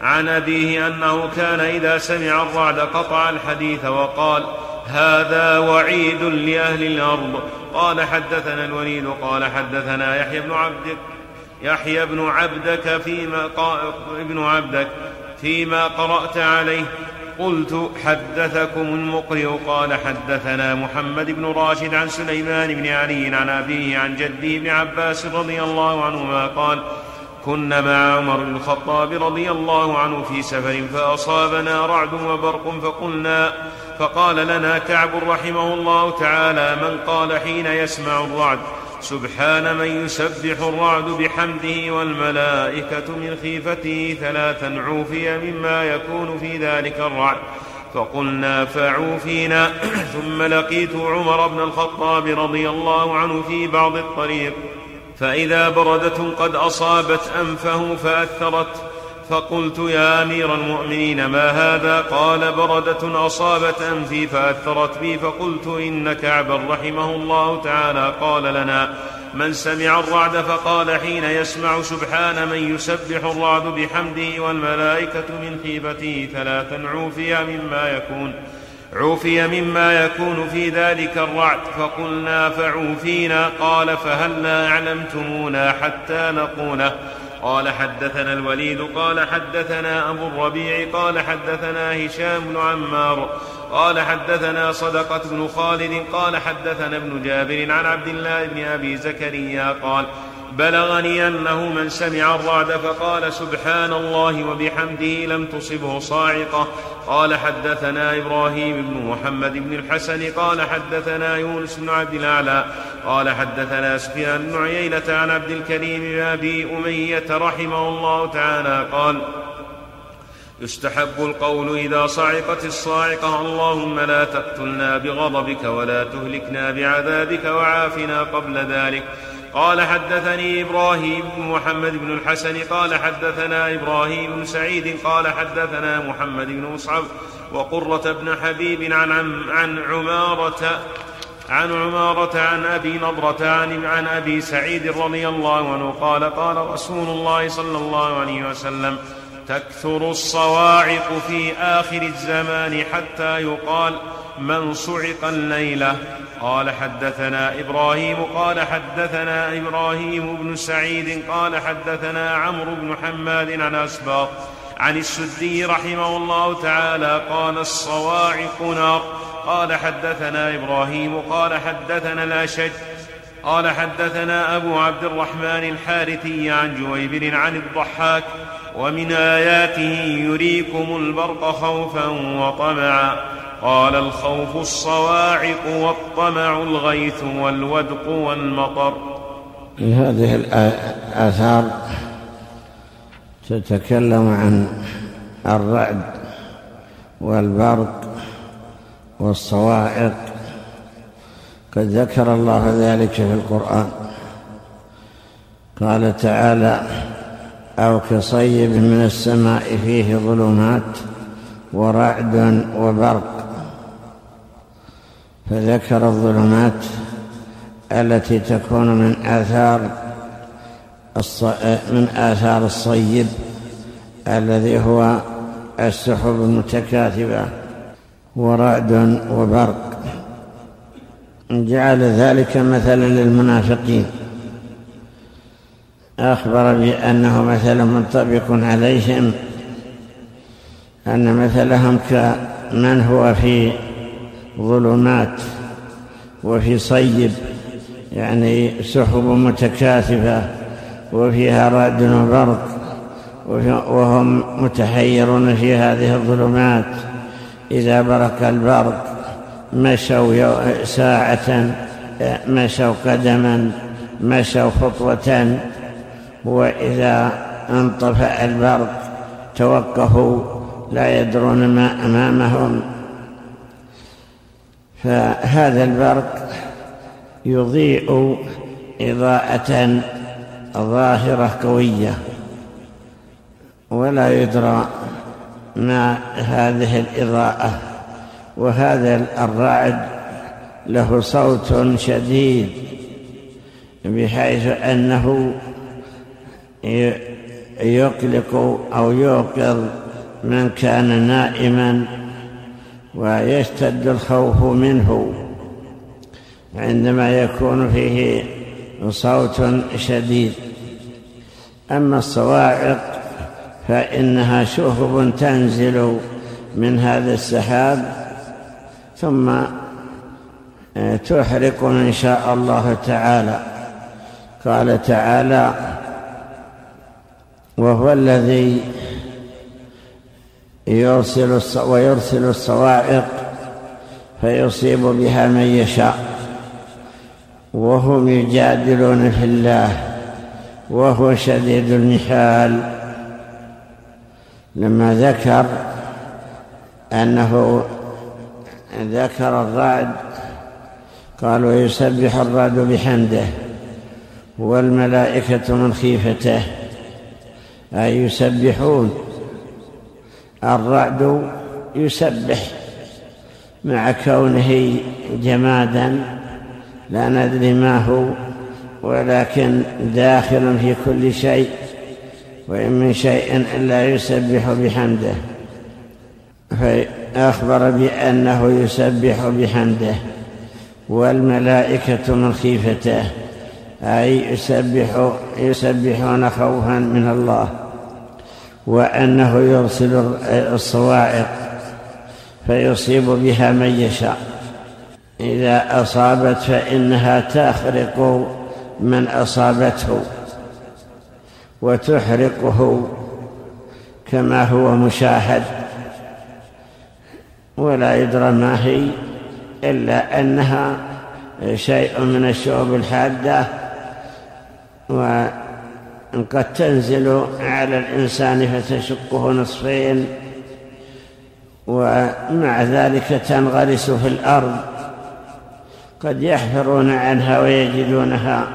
عن أبيه أنه كان إذا سمع الرعد قطع الحديث وقال هذا وعيد لأهل الأرض قال حدثنا الوليد قال حدثنا يحيى بن عبدك يحيى بن عبدك فيما ابن عبدك فيما قرأت عليه قلت حدثكم المقرئ قال حدثنا محمد بن راشد عن سليمان بن علي عن أبيه عن جده بن عباس رضي الله عنهما قال كنا مع عمر بن الخطاب رضي الله عنه في سفر فأصابنا رعد وبرق فقلنا فقال لنا كعب رحمه الله تعالى من قال حين يسمع الرعد. سبحان من يسبح الرعد بحمده والملائكة من خيفته ثلاثا عوفي مما يكون في ذلك الرعد. فقلنا فعوفينا (clears throat) ثم لقيت عمر بن الخطاب رضي الله عنه في بعض الطريق. فإذا بردة قد أصابت أنفه فأثرت. فقلت يا أمير المؤمنين ما هذا؟ قال بردة أصابت أنفي فأثرت بي فقلت إن كعبا رحمه الله تعالى قال لنا من سمع الرعد فقال حين يسمع سبحان من يسبح الرعد بحمده والملائكة من خيفته ثلاثا عوفي مما يكون عوفي مما يكون في ذلك الرعد. فقلنا فعوفينا؟ قال فهلا اعلمتمونا حتى نقوله. قال حدثنا الوليد قال حدثنا أبو الربيع قال حدثنا هشام بن عمار قال حدثنا صدقة بن خالد قال حدثنا ابن جابر عن عبد الله بن أبي زكريا قال بلغني أنه من سمع الرعد فقال سبحان الله وبحمده لم تصبه صاعقة. قال حدثنا إبراهيم بن محمد بن الحسن قال حدثنا يونس بن عبد الأعلى قال حدثنا سفيان بن عيينة عن عبد الكريم بن أبي أمية رحمه الله تعالى قال يستحب القول إذا صعقت الصاعقة اللهم لا تقتلنا بغضبك ولا تهلكنا بعذابك وعافنا قبل ذلك. قال حدثني إبراهيم بن محمد بن الحسن قال حدثنا إبراهيم بن سعيد قال حدثنا محمد بن مصعب وقرة بن حبيب عن عن عمارة عن عمارة عن أبي نضرة عن, عن أبي سعيد رضي الله عنه قال قال رسول الله صلى الله عليه وسلم تكثر الصواعق في آخر الزمان حتى يقال من صعق الليلة قال حدثنا إبراهيم قال حدثنا إبراهيم بن سعيد قال حدثنا عمرو بن حماد عن أسباط عن السدي رحمه الله تعالى قال الصواعق نار قال حدثنا إبراهيم قال حدثنا الأشج قال حدثنا أبو عبد الرحمن الحارثي عن جويبر عن الضحاك ومن آياته يريكم البرق خوفا وطمعا قال الخوف الصواعق والطمع الغيث والودق والمطر. هذه الآثار تتكلم عن الرعد والبرق والصواعق. قد ذكر الله ذلك في القرآن. قال تعالى أو كصيب من السماء فيه ظلمات ورعد وبرق. فذكر الظلمات التي تكون من آثار من آثار الصيب الذي هو السحب المتكاثبة ورعد وبرق. جعل ذلك مثلا للمنافقين. أخبر بأنه مثل منطبق عليهم أن مثلهم كمن هو في ظلمات وفي صيب يعني سحب متكاثفة وفيها رعد وبرق وهم متحيرون في هذه الظلمات. إذا برق البرق مشوا ساعة مشوا قدما مشوا خطوة وإذا انطفأ البرق توقفوا لا يدرون ما أمامهم. فهذا البرق يضيء إضاءة ظاهرة قوية ولا يدرى ما هذه الإضاءة. وهذا الرعد له صوت شديد بحيث أنه يقلق أو يوقظ من كان نائما ويشتد الخوف منه. عندما يكون فيه صوت شديد. أما الصواعق فإنها شهب تنزل من هذا السحاب ثم آه، تحرق إن شاء الله تعالى. قال تعالى وهو الذي يرسل ويرسل الصواعق فيصيب بها من يشاء. وهم يجادلون في الله وهو شديد المحال لما ذكر أنه ذكر الرعد قال ويسبح الرعد بحمده والملائكة من خيفته أي يسبحون. الرعد يسبح مع كونه جمادا لا ندري ما هو ولكن داخل في كل شيء وإن من شيء إلا يسبح بحمده. فأخبر بأنه يسبح بحمده والملائكة من خيفته أي يسبح يسبحون خوفا من الله. وأنه يرسل الصواعق فيصيب بها من يشاء. إذا أصابت فإنها تخرق من أصابته وتحرقه كما هو مشاهد ولا يدرى ما هي إلا أنها شيء من الشعوب الحادة وقد تنزل على الإنسان فتشقه نصفين ومع ذلك تنغرس في الأرض. قد يحفرون عنها ويجدونها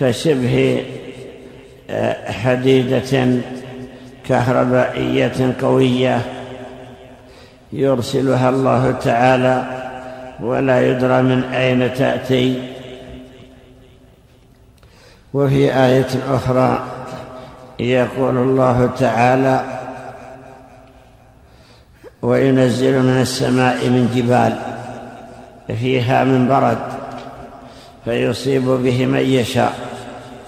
كشبه حديدة كهربائية قوية يرسلها الله تعالى ولا يدرى من أين تأتي. وفي آية أخرى يقول الله تعالى وينزل من السماء من جبال فيها من برد فيصيب به من يشاء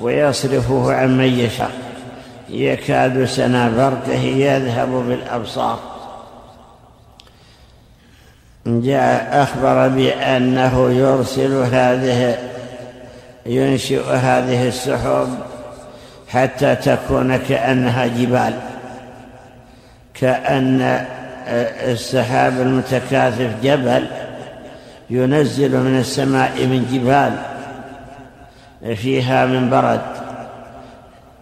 ويصرفه عن من يشاء يكاد سنا برقه يذهب بالأبصار. جاء أخبر بأنه يرسل هذه ينشئ هذه السحب حتى تكون كأنها جبال كأن السحاب المتكاثف جبل ينزل من السماء من جبال فيها من برد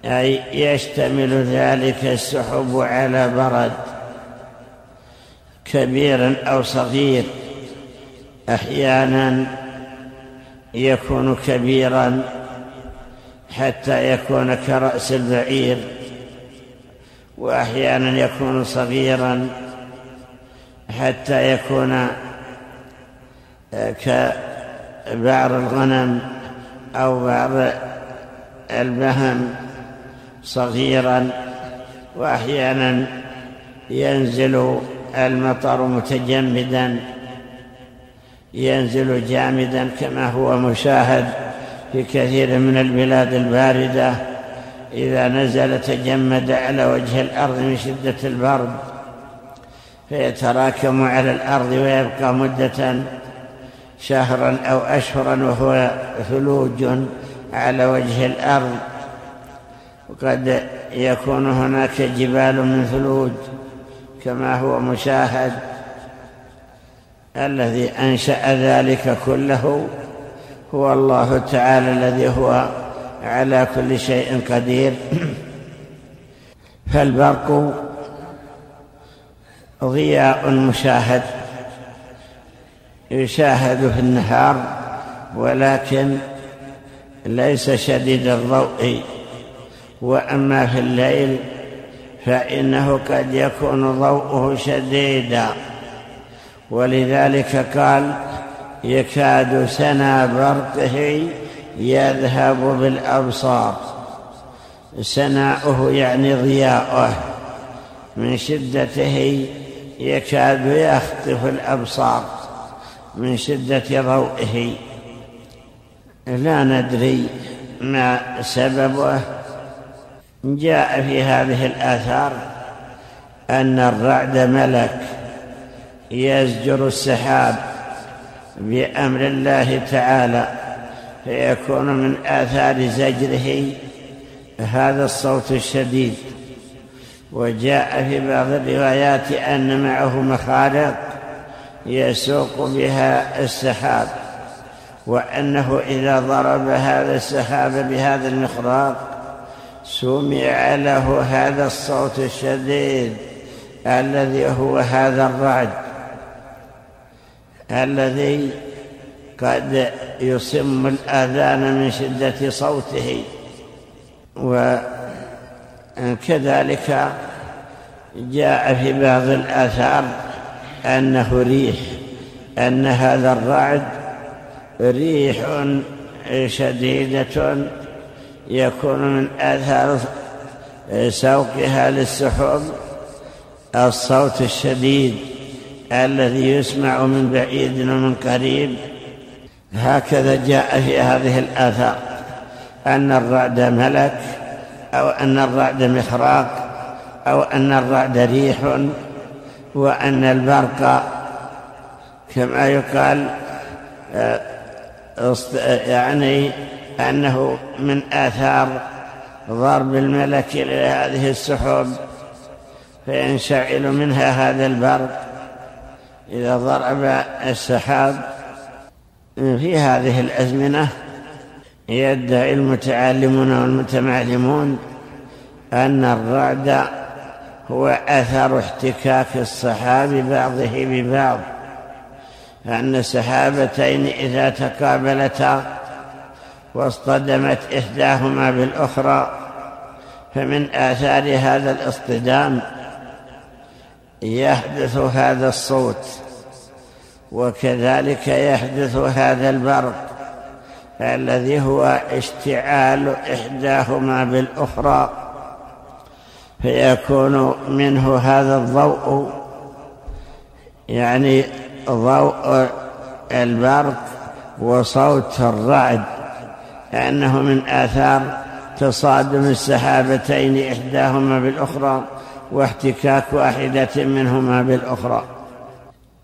أي يشتمل ذلك السحب على برد كبير أو صغير أحيانا يكون كبيرا حتى يكون كرأس البعير وأحيانا يكون صغيرا حتى يكون كبعر الغنم أو بعض البهم صغيرا وأحيانا ينزل المطر متجمدا. ينزل جامدا كما هو مشاهد في كثير من البلاد الباردة. إذا نزل تجمد على وجه الأرض من شدة البرد فيتراكم على الأرض ويبقى مدة شهرا أو أشهرا وهو ثلوج على وجه الأرض. وقد يكون هناك جبال من ثلوج كما هو مشاهد. الذي أنشأ ذلك كله هو الله تعالى الذي هو على كل شيء قدير. فالبرق ضياء مشاهد يشاهد في النهار ولكن ليس شديد الضوء. وأما في الليل فإنه قد يكون ضوءه شديدا. ولذلك قال يكاد سنا برقه يذهب بالأبصار. سناؤه يعني ضياؤه. من شدته يكاد يخطف الأبصار. من شدة ضوئه. لا ندري ما سببه. جاء في هذه الآثار أن الرعد ملك. يزجر السحاب بأمر الله تعالى فيكون من آثار زجره هذا الصوت الشديد. وجاء في بعض الروايات أن معه مخارق يسوق بها السحاب وأنه إذا ضرب هذا السحاب بهذا المخراق سمع له هذا الصوت الشديد الذي هو هذا الرعد. الذي قد يصم الآذان من شدة صوته. وكذلك جاء في بعض الآثار أنه ريح أن هذا الرعد ريح شديدة يكون من آثار سوقها للسحب الصوت الشديد. الذي يسمع من بعيد ومن قريب. هكذا جاء في هذه الآثار. أن الرعد ملك أو أن الرعد مخراق أو أن الرعد ريح وأن البرق كما يقال آه، يعني أنه من آثار ضرب الملك لهذه السحب فينشعل منها هذا البرق. إذا ضرب السحاب في هذه الأزمنة يدعي المتعلمون والمتمعلمون أن الرعد هو أثر احتكاك الصحاب بعضه ببعض أن السحابتين إذا تقابلتا واصطدمت إحداهما بالأخرى فمن آثار هذا الاصطدام يحدث هذا الصوت وكذلك يحدث هذا البرق الذي هو اشتعال إحداهما بالأخرى فيكون منه هذا الضوء يعني ضوء البرق وصوت الرعد لأنه من آثار تصادم السحابتين إحداهما بالأخرى. واحتكاك واحدة منهما بالأخرى.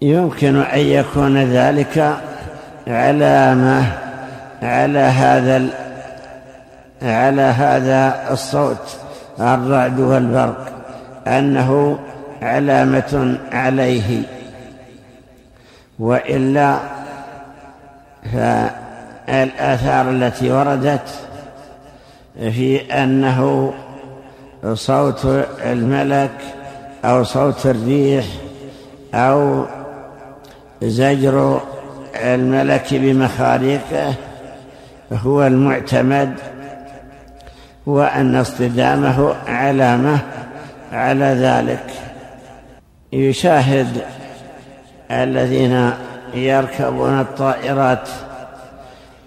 يمكن أن يكون ذلك علامة على هذا على هذا الصوت الرعد والبرق أنه علامة عليه. وإلا فالآثار التي وردت في أنه صوت الملك أو صوت الريح أو زجر الملك بمخاريقه هو المعتمد وأن اصطدامه علامة على ذلك. يشاهد الذين يركبون الطائرات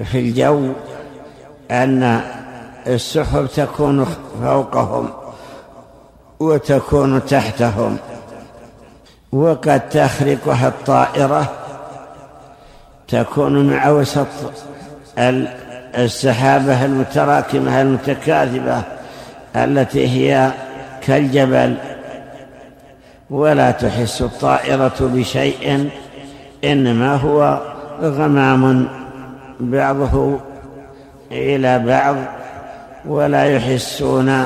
في الجو أن السحب تكون فوقهم. وتكون تحتهم. وقد تخرقها الطائرة. تكون مع وسط السحابة المتراكمة المتكاثبة التي هي كالجبل. ولا تحس الطائرة بشيء إنما هو غمام بعضه إلى بعض ولا يحسون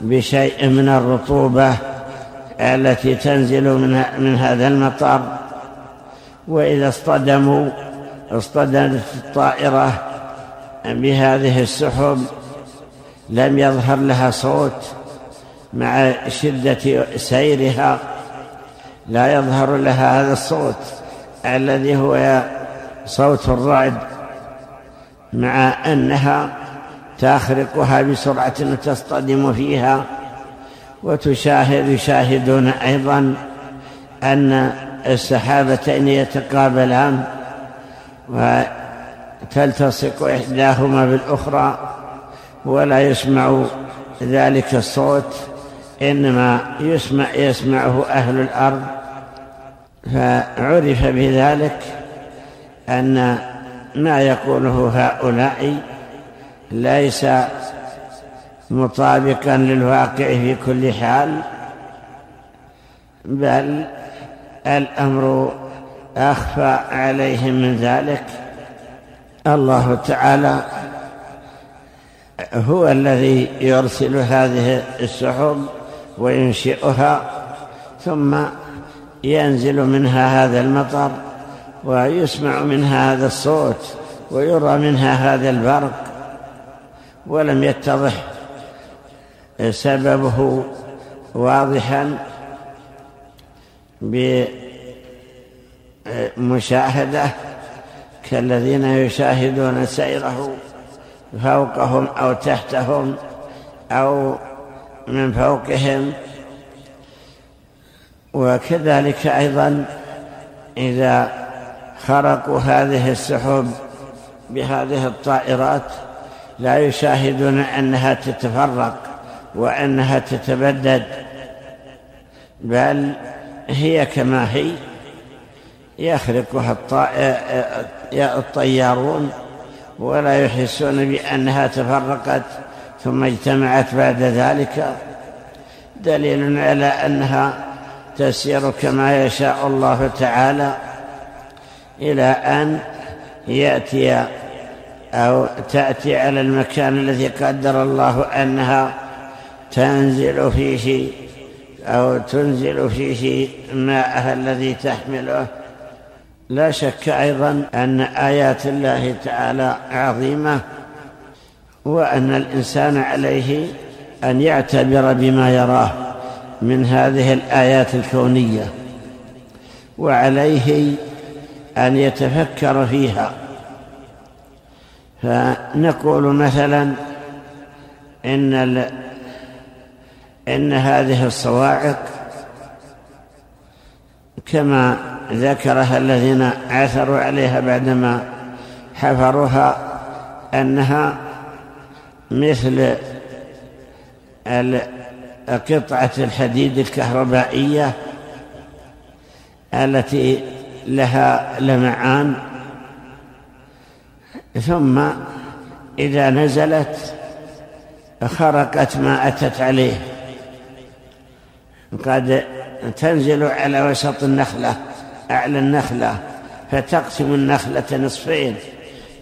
بشيء من الرطوبة التي تنزل من, من هذا المطر. وإذا اصطدموا اصطدمت الطائرة بهذه السحب لم يظهر لها صوت مع شدة سيرها لا يظهر لها هذا الصوت الذي هو صوت الرعد مع أنها تخرقها بسرعة وتصطدم فيها وتشاهد يشاهدون أيضا أن السحابتين يتقابلان وتلتصق إحداهما بالأخرى ولا يسمع ذلك الصوت إنما يسمع يسمعه أهل الأرض. فعرف بذلك أن ما يقوله هؤلاء ليس مطابقا للواقع في كل حال بل الأمر أخفى عليهم من ذلك. الله تعالى هو الذي يرسل هذه السحب وينشئها ثم ينزل منها هذا المطر ويسمع منها هذا الصوت ويرى منها هذا البرق. ولم يتضح سببه واضحا بمشاهدة كالذين يشاهدون سيره فوقهم أو تحتهم أو من فوقهم. وكذلك أيضا إذا خرقوا هذه السحب بهذه الطائرات لا يشاهدون أنها تتفرق وأنها تتبدد بل هي كما هي. يخرقها الطيارون ولا يحسون بأنها تفرقت ثم اجتمعت بعد ذلك. دليل على أنها تسير كما يشاء الله تعالى إلى أن يأتي أو تأتي على المكان الذي قدر الله أنها تنزل فيه أو تنزل فيه ماءها الذي تحمله. لا شك أيضا أن آيات الله تعالى عظيمة وأن الإنسان عليه أن يعتبر بما يراه من هذه الآيات الكونية وعليه أن يتفكر فيها. فنقول مثلا إن إن هذه الصواعق كما ذكرها الذين عثروا عليها بعدما حفروها أنها مثل قطعه الحديد الكهربائية التي لها لمعان ثم إذا نزلت خرقت ما أتت عليه. قد تنزل على وسط النخلة أعلى النخلة فتقسم النخلة نصفين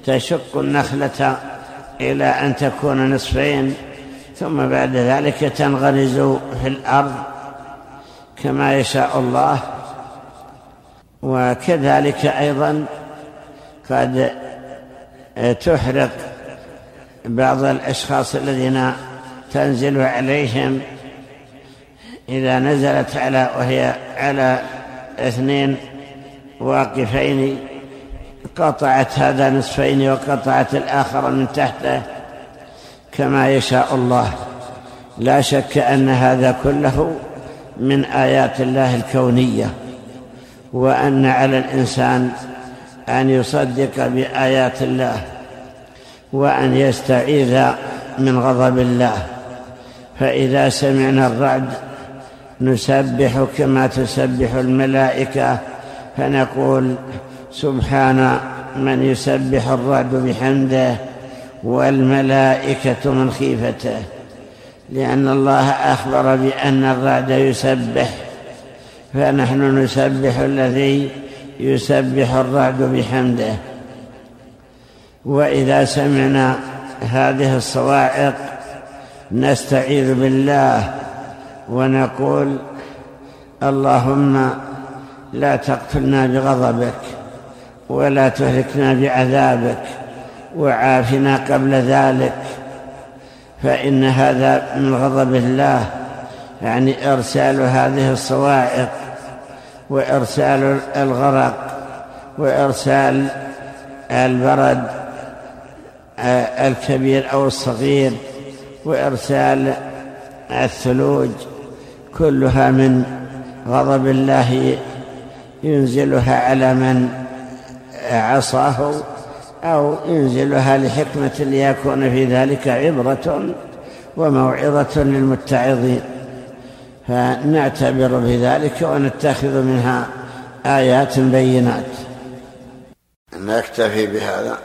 تشق النخلة إلى أن تكون نصفين ثم بعد ذلك تنغرز في الأرض كما يشاء الله. وكذلك أيضا قد تحرق بعض الأشخاص الذين تنزل عليهم إذا نزلت على وهي على اثنين واقفين قطعت هذا نصفين وقطعت الآخر من تحته كما يشاء الله. لا شك أن هذا كله من آيات الله الكونية وأن على الإنسان أن يصدق بآيات الله وأن يستعيذ من غضب الله. فإذا سمعنا الرعد نسبح كما تسبح الملائكة فنقول سبحان من يسبح الرعد بحمده والملائكة من خيفته. لأن الله أخبر بأن الرعد يسبح. فنحن نسبح الذي يسبح الرعد بحمده. وإذا سمعنا هذه الصواعق نستعيذ بالله ونقول اللهم لا تقتلنا بغضبك ولا تهلكنا بعذابك وعافنا قبل ذلك فإن هذا من غضب الله. يعني إرسال هذه الصواعق وإرسال الغرق وإرسال البرد الكبير أو الصغير وإرسال الثلوج كلها من غضب الله ينزلها على من عصاه أو ينزلها لحكمة ليكون في ذلك عبرة وموعظة للمتعظين. فنعتبر بذلك ونتخذ منها آيات بينات. نكتفي بهذا.